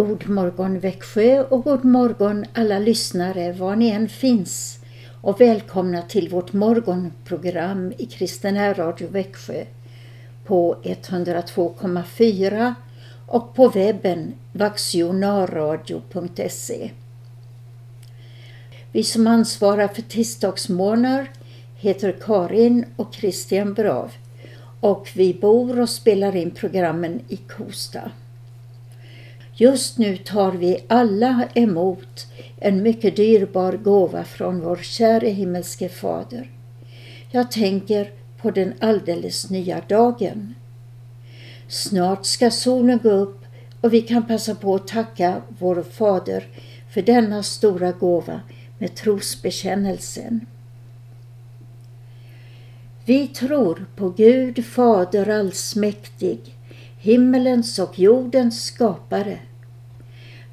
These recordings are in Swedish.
God morgon Växjö och god morgon alla lyssnare var ni än finns och välkomna till vårt morgonprogram i Kristen Radio Växjö på 102,4 och på webben vaxionarradio.se. Vi som ansvarar för tisdagsmorgnar heter Karin och Christian Brav och vi bor och spelar in programmen i Kosta. Just nu tar vi alla emot en mycket dyrbar gåva från vår käre himmelske Fader. Jag tänker på den alldeles nya dagen. Snart ska solen gå upp och vi kan passa på att tacka vår Fader för denna stora gåva med trosbekännelsen. Vi tror på Gud Fader allsmäktig, himmelens och jordens skapare.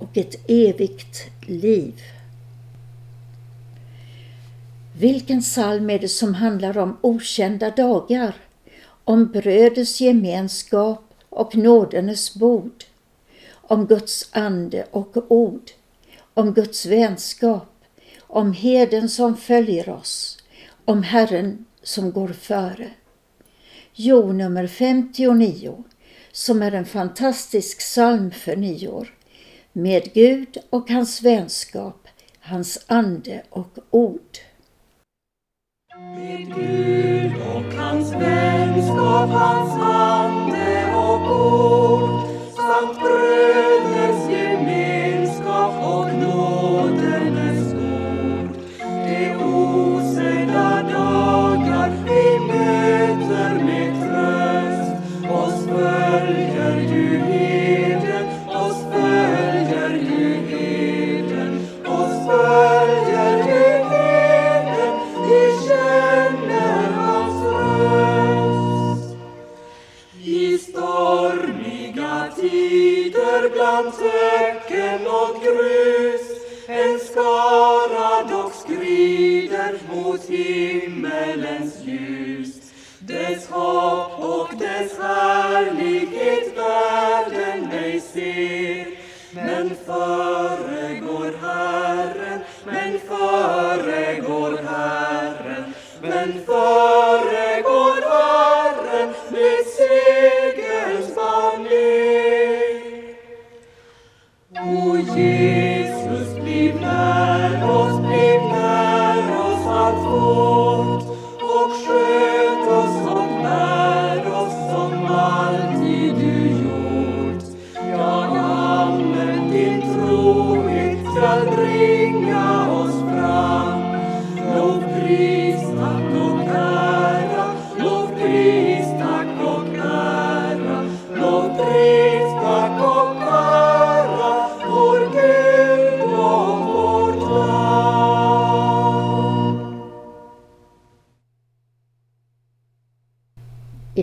och ett evigt liv. Vilken psalm är det som handlar om okända dagar, om bröders gemenskap och nådenes bord, om Guds ande och ord, om Guds vänskap, om heden som följer oss, om Herren som går före. Jo, nummer 59, som är en fantastisk psalm för nyår, med Gud och hans vänskap, hans ande och ord. Med Gud och hans vänskap, hans ande och ord samt bröders tider bland töcken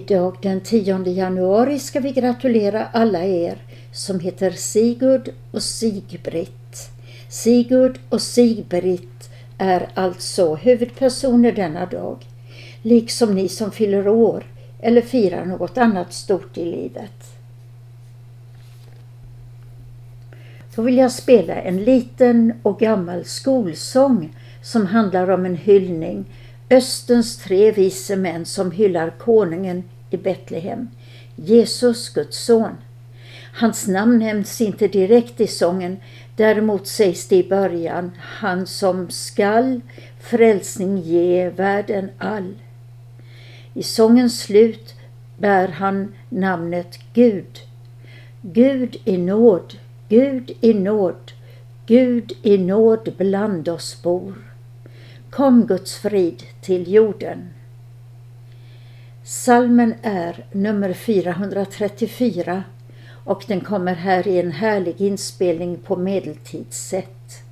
Idag den 10 januari ska vi gratulera alla er som heter Sigurd och Sigbritt. Sigurd och Sigbritt är alltså huvudpersoner denna dag, liksom ni som fyller år eller firar något annat stort i livet. Då vill jag spela en liten och gammal skolsång som handlar om en hyllning Östens tre vise män som hyllar konungen i Betlehem, Jesus, Guds son. Hans namn nämns inte direkt i sången, däremot sägs det i början, han som skall frälsning ge världen all. I sångens slut bär han namnet Gud. Gud i nåd, Gud i nåd, Gud i nåd bland oss bor. Kom Guds frid till jorden. Salmen är nummer 434 och den kommer här i en härlig inspelning på medeltidssätt.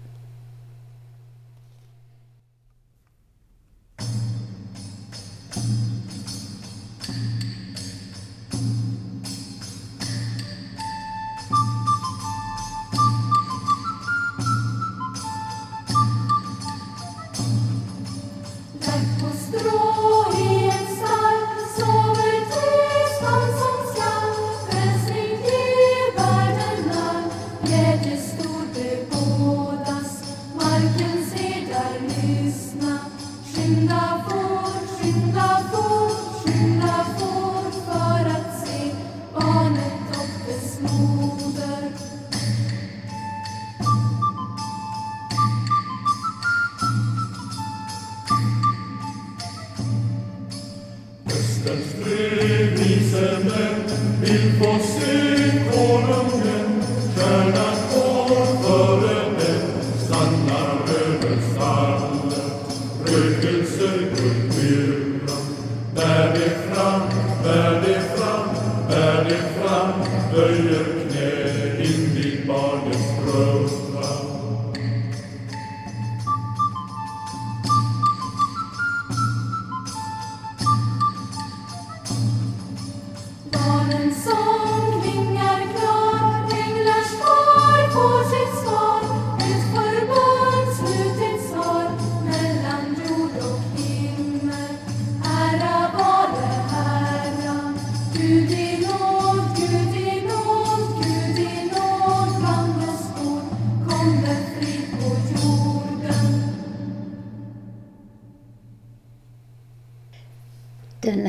Den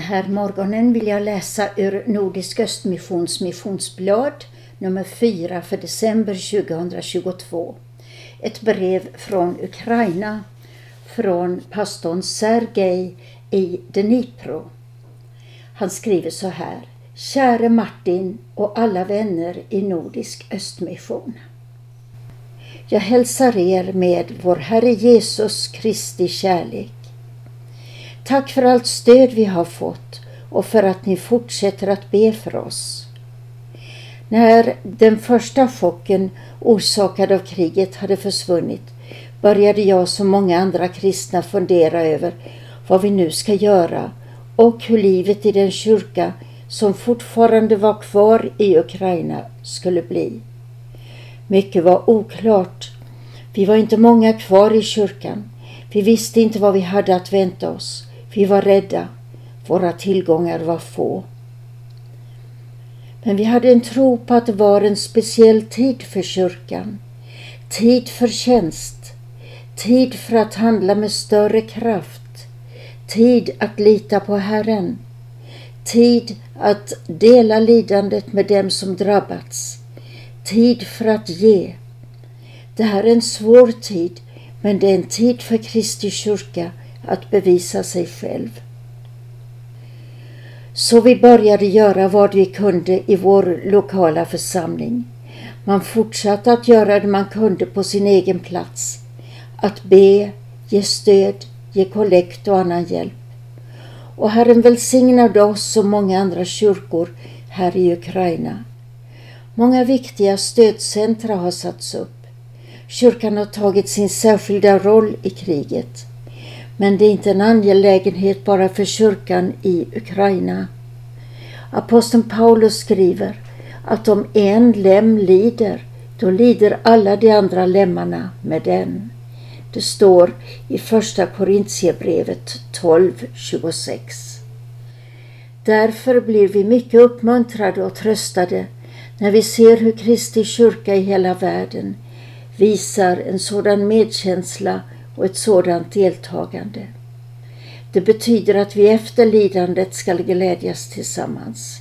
här morgonen vill jag läsa ur Nordisk Östmissions missionsblad nummer 4 för december 2022. Ett brev från Ukraina från pastorn Sergej i Dnipro. Han skriver så här. Käre Martin och alla vänner i Nordisk Östmission. Jag hälsar er med vår Herre Jesus Kristi kärlek. Tack för allt stöd vi har fått och för att ni fortsätter att be för oss. När den första chocken orsakad av kriget hade försvunnit började jag som många andra kristna fundera över vad vi nu ska göra och hur livet i den kyrka som fortfarande var kvar i Ukraina skulle bli. Mycket var oklart. Vi var inte många kvar i kyrkan. Vi visste inte vad vi hade att vänta oss. Vi var rädda. Våra tillgångar var få. Men vi hade en tro på att det var en speciell tid för kyrkan. Tid för tjänst. Tid för att handla med större kraft. Tid att lita på Herren. Tid att dela lidandet med dem som drabbats. Tid för att ge. Det här är en svår tid, men det är en tid för Kristi kyrka att bevisa sig själv. Så vi började göra vad vi kunde i vår lokala församling. Man fortsatte att göra det man kunde på sin egen plats. Att be, ge stöd, ge kollekt och annan hjälp. Och Herren välsignade oss och många andra kyrkor här i Ukraina. Många viktiga stödcentra har satts upp. Kyrkan har tagit sin särskilda roll i kriget. Men det är inte en angelägenhet bara för kyrkan i Ukraina. Aposteln Paulus skriver att om en lem lider, då lider alla de andra lemmarna med den. Det står i Första Korintierbrevet 12.26. Därför blir vi mycket uppmuntrade och tröstade när vi ser hur Kristi kyrka i hela världen visar en sådan medkänsla och ett sådant deltagande. Det betyder att vi efter lidandet skall glädjas tillsammans.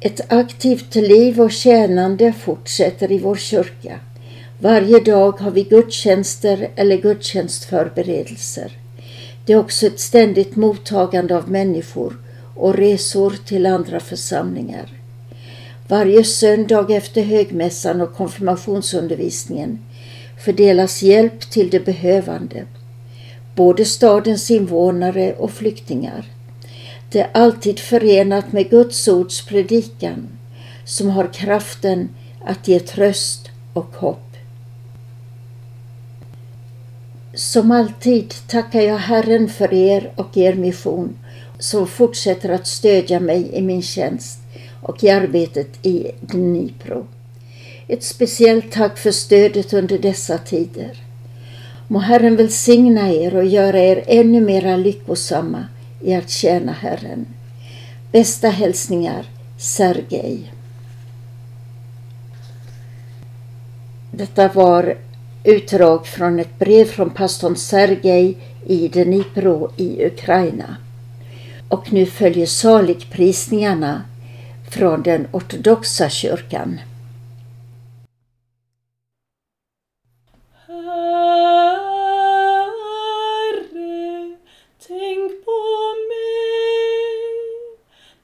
Ett aktivt liv och tjänande fortsätter i vår kyrka. Varje dag har vi gudstjänster eller gudstjänstförberedelser. Det är också ett ständigt mottagande av människor och resor till andra församlingar. Varje söndag efter högmässan och konfirmationsundervisningen fördelas hjälp till de behövande, både stadens invånare och flyktingar. Det är alltid förenat med Guds ords predikan som har kraften att ge tröst och hopp. Som alltid tackar jag Herren för er och er mission som fortsätter att stödja mig i min tjänst och i arbetet i Dnipro. Ett speciellt tack för stödet under dessa tider. Må Herren välsigna er och göra er ännu mera lyckosamma i att tjäna Herren. Bästa hälsningar Sergej. Detta var utdrag från ett brev från pastorn Sergej i Dnipro i Ukraina. Och nu följer saligprisningarna från den ortodoxa kyrkan. Herre, tänk på mig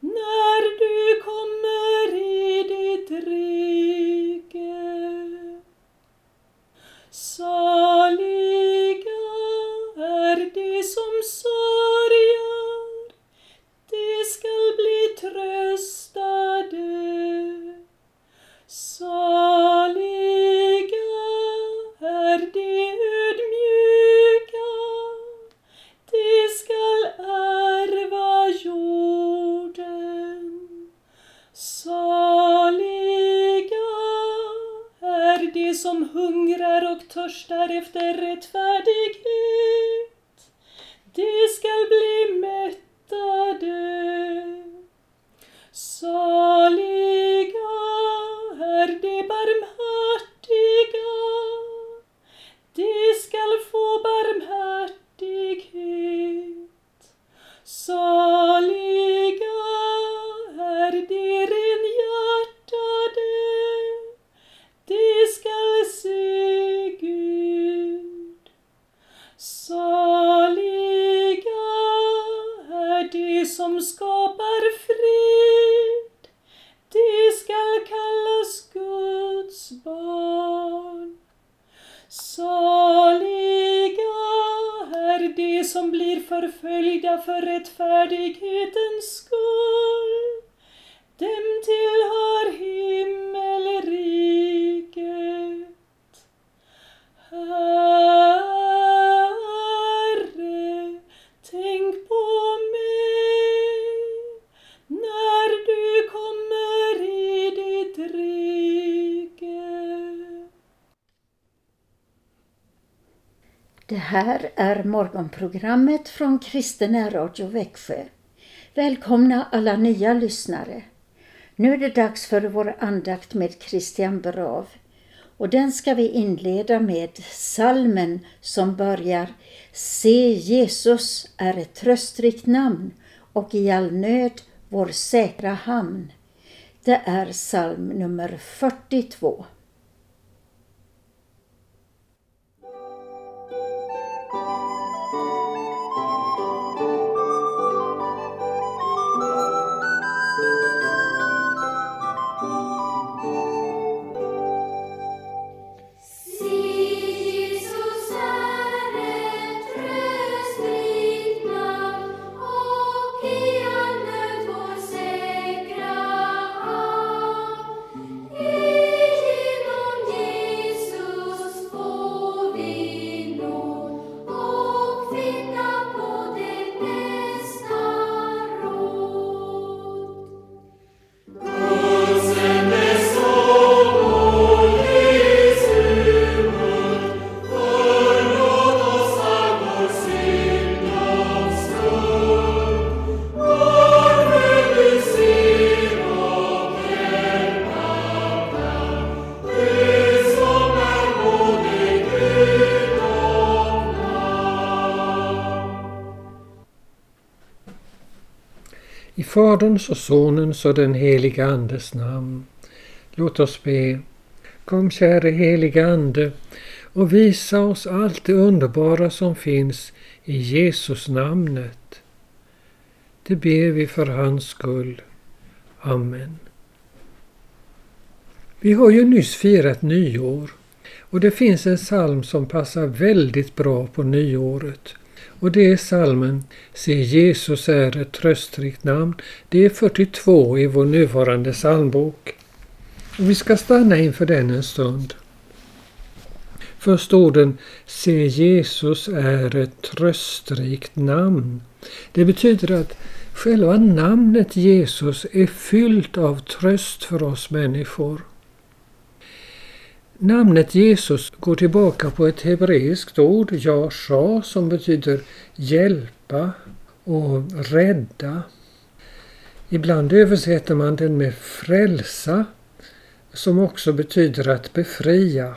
när du kommer i ditt rike. Saliga är de som sörjer, de skall bli tröstade som skapar fred, de skall kallas Guds barn. Saliga är de som blir förföljda för rättfärdighetens skull är morgonprogrammet från Kristen Radio Växjö. Välkomna alla nya lyssnare. Nu är det dags för vår andakt med Christian Brav. Och den ska vi inleda med salmen som börjar Se Jesus är ett tröstrikt namn och i all nöd vår säkra hamn. Det är psalm nummer 42. Faderns och Sonens och den heliga Andes namn. Låt oss be. Kom käre heliga Ande och visa oss allt det underbara som finns i Jesus namnet. Det ber vi för hans skull. Amen. Vi har ju nyss firat nyår och det finns en psalm som passar väldigt bra på nyåret. Och det är salmen Se Jesus är ett tröstrikt namn. Det är 42 i vår nuvarande psalmbok. Och vi ska stanna inför den en stund. Först orden Se Jesus är ett tröstrikt namn. Det betyder att själva namnet Jesus är fyllt av tröst för oss människor. Namnet Jesus går tillbaka på ett hebreiskt ord, Jasha, som betyder hjälpa och rädda. Ibland översätter man den med frälsa, som också betyder att befria.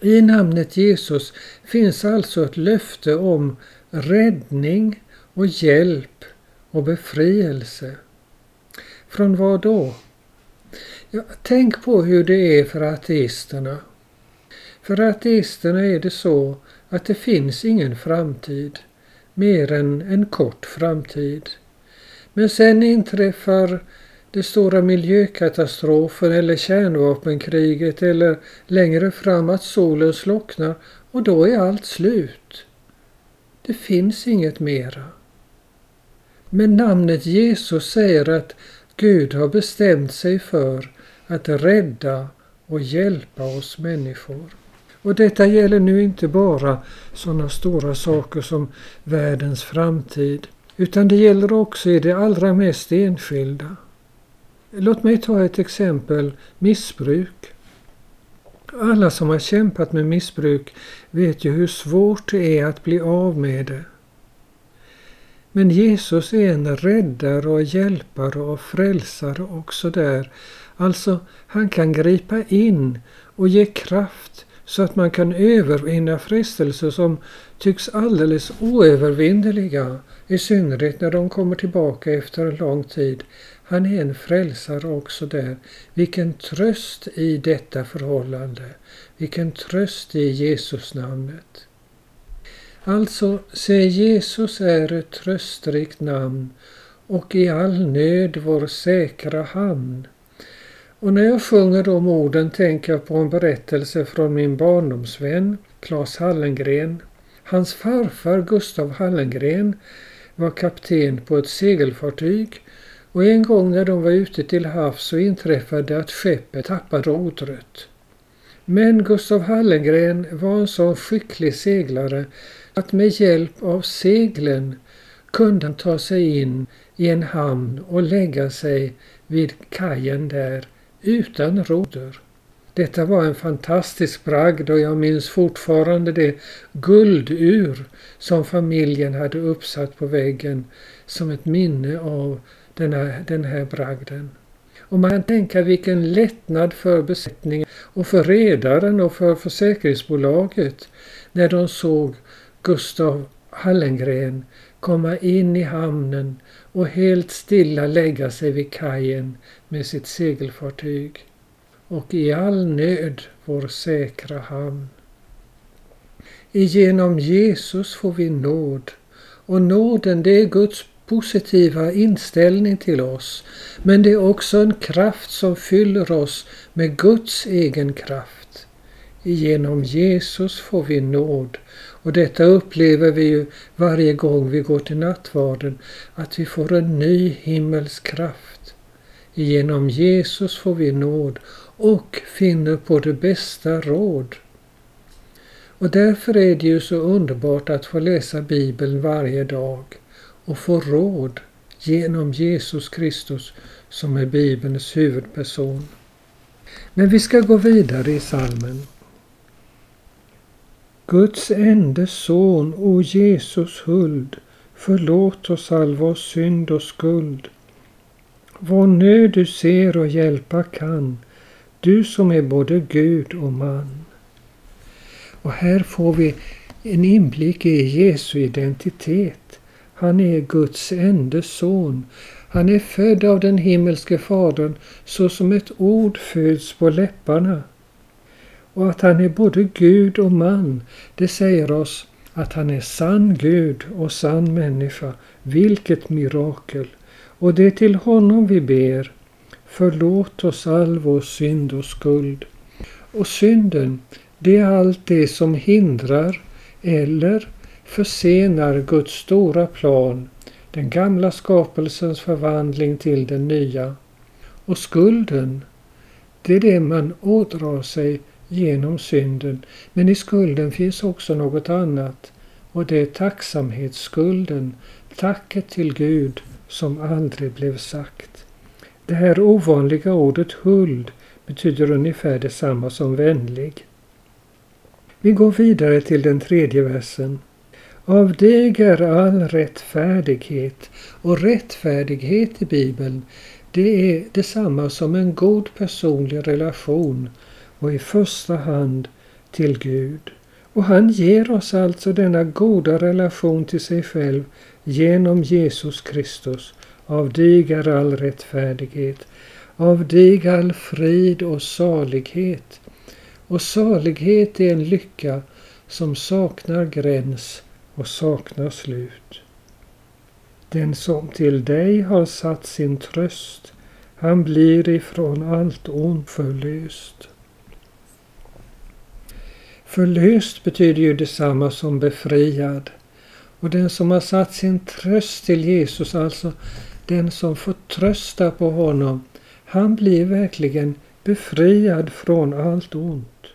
I namnet Jesus finns alltså ett löfte om räddning och hjälp och befrielse. Från vad då? Ja, tänk på hur det är för ateisterna. För ateisterna är det så att det finns ingen framtid, mer än en kort framtid. Men sen inträffar den stora miljökatastrofen eller kärnvapenkriget eller längre fram att solen slocknar och då är allt slut. Det finns inget mera. Men namnet Jesus säger att Gud har bestämt sig för att rädda och hjälpa oss människor. Och detta gäller nu inte bara sådana stora saker som världens framtid, utan det gäller också i det allra mest enskilda. Låt mig ta ett exempel, missbruk. Alla som har kämpat med missbruk vet ju hur svårt det är att bli av med det. Men Jesus är en räddare och hjälpare och frälsare också där Alltså, han kan gripa in och ge kraft så att man kan övervinna frestelser som tycks alldeles oövervinneliga, i synnerhet när de kommer tillbaka efter en lång tid. Han är en frälsare också där. Vilken tröst i detta förhållande. Vilken tröst i Jesusnamnet! Alltså, se Jesus är ett tröstrikt namn och i all nöd vår säkra hamn. Och när jag sjunger de orden tänker jag på en berättelse från min barndomsvän Claes Hallengren. Hans farfar Gustav Hallengren var kapten på ett segelfartyg och en gång när de var ute till havs så inträffade att skeppet tappade rodret. Men Gustav Hallengren var en så skicklig seglare att med hjälp av seglen kunde han ta sig in i en hamn och lägga sig vid kajen där utan roder. Detta var en fantastisk bragd och jag minns fortfarande det guldur som familjen hade uppsatt på väggen som ett minne av den här, den här bragden. Och man kan tänka vilken lättnad för besättningen och för redaren och för försäkringsbolaget när de såg Gustav Hallengren komma in i hamnen och helt stilla lägga sig vid kajen med sitt segelfartyg och i all nöd vår säkra hamn. Genom Jesus får vi nåd och nåden det är Guds positiva inställning till oss men det är också en kraft som fyller oss med Guds egen kraft. Genom Jesus får vi nåd och detta upplever vi ju varje gång vi går till nattvarden, att vi får en ny himmelsk kraft. Genom Jesus får vi nåd och finner på det bästa råd. Och därför är det ju så underbart att få läsa Bibeln varje dag och få råd genom Jesus Kristus som är Bibelns huvudperson. Men vi ska gå vidare i salmen. Guds ende son, o Jesus huld, förlåt oss all vår synd och skuld. Vår nöd du ser och hjälpa kan, du som är både Gud och man. Och här får vi en inblick i Jesu identitet. Han är Guds enda son. Han är född av den himmelske Fadern så som ett ord föds på läpparna. Och att han är både Gud och man, det säger oss att han är sann Gud och sann människa. Vilket mirakel! Och det är till honom vi ber. Förlåt oss all vår synd och skuld. Och synden, det är allt det som hindrar eller försenar Guds stora plan, den gamla skapelsens förvandling till den nya. Och skulden, det är det man ådrar sig genom synden. Men i skulden finns också något annat och det är tacksamhetsskulden, tacket till Gud som aldrig blev sagt. Det här ovanliga ordet huld betyder ungefär detsamma som vänlig. Vi går vidare till den tredje versen. Av dig är all rättfärdighet och rättfärdighet i Bibeln det är detsamma som en god personlig relation och i första hand till Gud. Och han ger oss alltså denna goda relation till sig själv genom Jesus Kristus. Av dig är all rättfärdighet, av dig all frid och salighet. Och salighet är en lycka som saknar gräns och saknar slut. Den som till dig har satt sin tröst, han blir ifrån allt ont förlöst. Förlöst betyder ju detsamma som befriad. Och den som har satt sin tröst till Jesus, alltså den som får trösta på honom, han blir verkligen befriad från allt ont.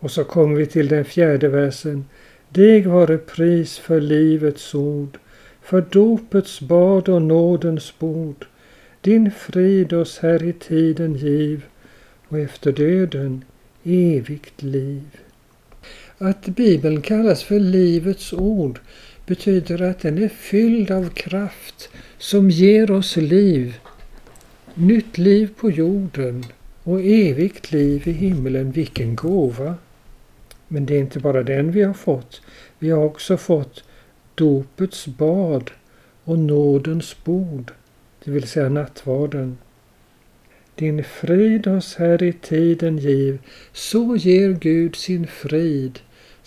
Och så kommer vi till den fjärde versen. Dig vare pris för livets ord, för dopets bad och nådens bord. Din frid oss här i tiden giv och efter döden evigt liv. Att Bibeln kallas för Livets ord betyder att den är fylld av kraft som ger oss liv, nytt liv på jorden och evigt liv i himlen. Vilken gåva! Men det är inte bara den vi har fått. Vi har också fått dopets bad och nådens bord, det vill säga nattvarden. Din frid oss här i tiden giv, så ger Gud sin frid,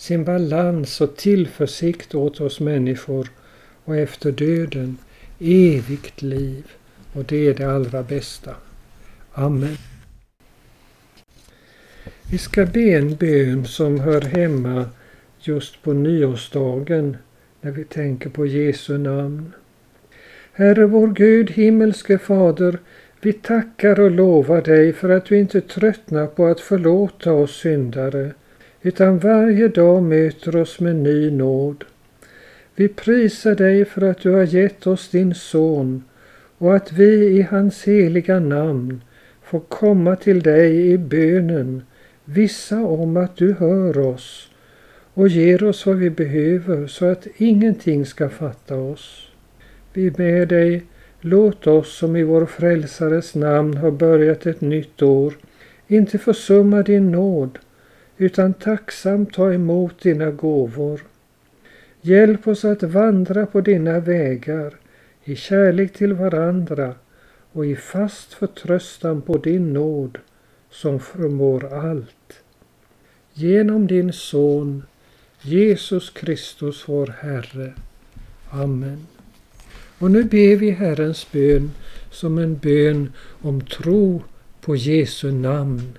sin balans och tillförsikt åt oss människor och efter döden evigt liv. Och det är det allra bästa. Amen. Vi ska be en bön som hör hemma just på nyårsdagen när vi tänker på Jesu namn. Herre vår Gud, himmelske Fader, vi tackar och lovar dig för att du inte tröttnar på att förlåta oss syndare, utan varje dag möter oss med ny nåd. Vi prisar dig för att du har gett oss din son och att vi i hans heliga namn får komma till dig i bönen, vissa om att du hör oss och ger oss vad vi behöver så att ingenting ska fatta oss. Vi ber dig Låt oss som i vår frälsares namn har börjat ett nytt år inte försumma din nåd utan tacksamt ta emot dina gåvor. Hjälp oss att vandra på dina vägar i kärlek till varandra och i fast förtröstan på din nåd som förmår allt. Genom din Son Jesus Kristus vår Herre. Amen. Och nu ber vi Herrens bön som en bön om tro på Jesu namn.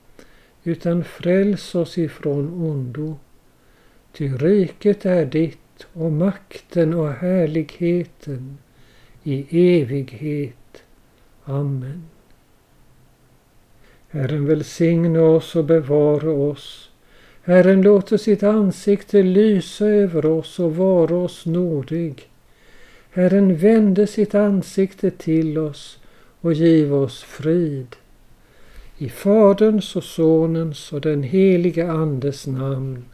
utan fräls oss ifrån ondo. Ty riket är ditt och makten och härligheten i evighet. Amen. Herren välsigne oss och bevara oss. Herren låter sitt ansikte lysa över oss och vara oss nådig. Herren vände sitt ansikte till oss och giv oss frid. I Faderns och Sonens och den helige Andes namn.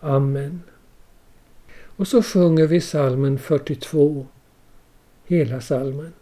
Amen. Och så sjunger vi salmen 42, hela salmen.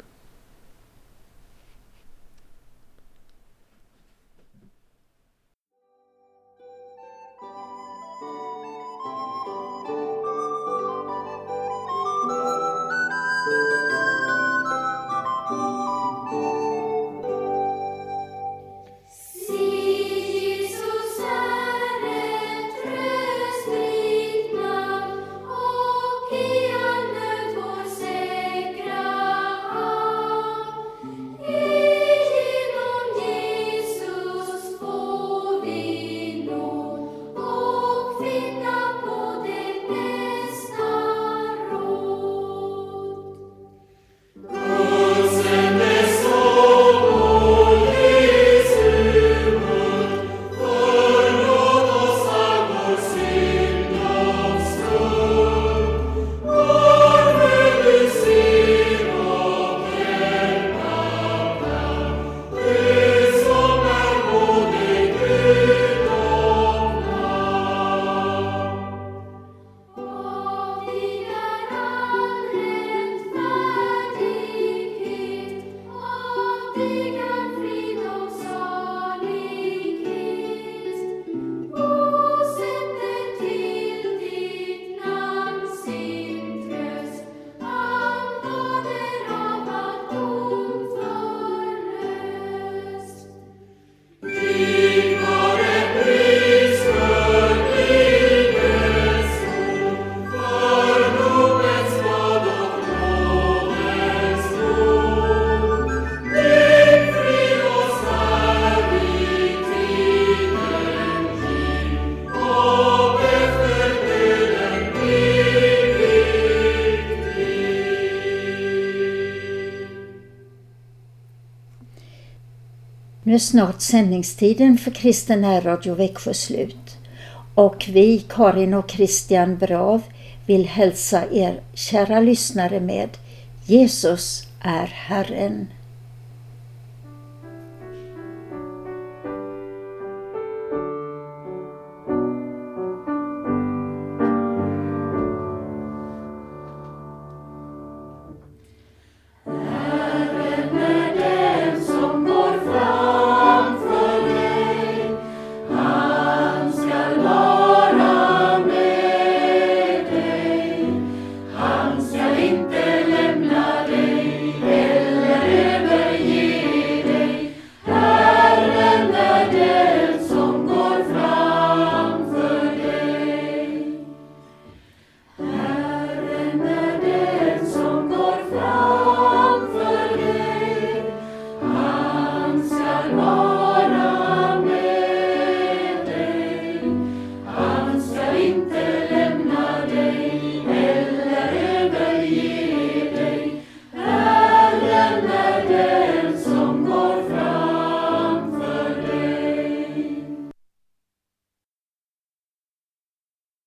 Nu är snart sändningstiden för Kristen Radio Växjö slut. Och vi, Karin och Christian Brav, vill hälsa er kära lyssnare med Jesus är Herren.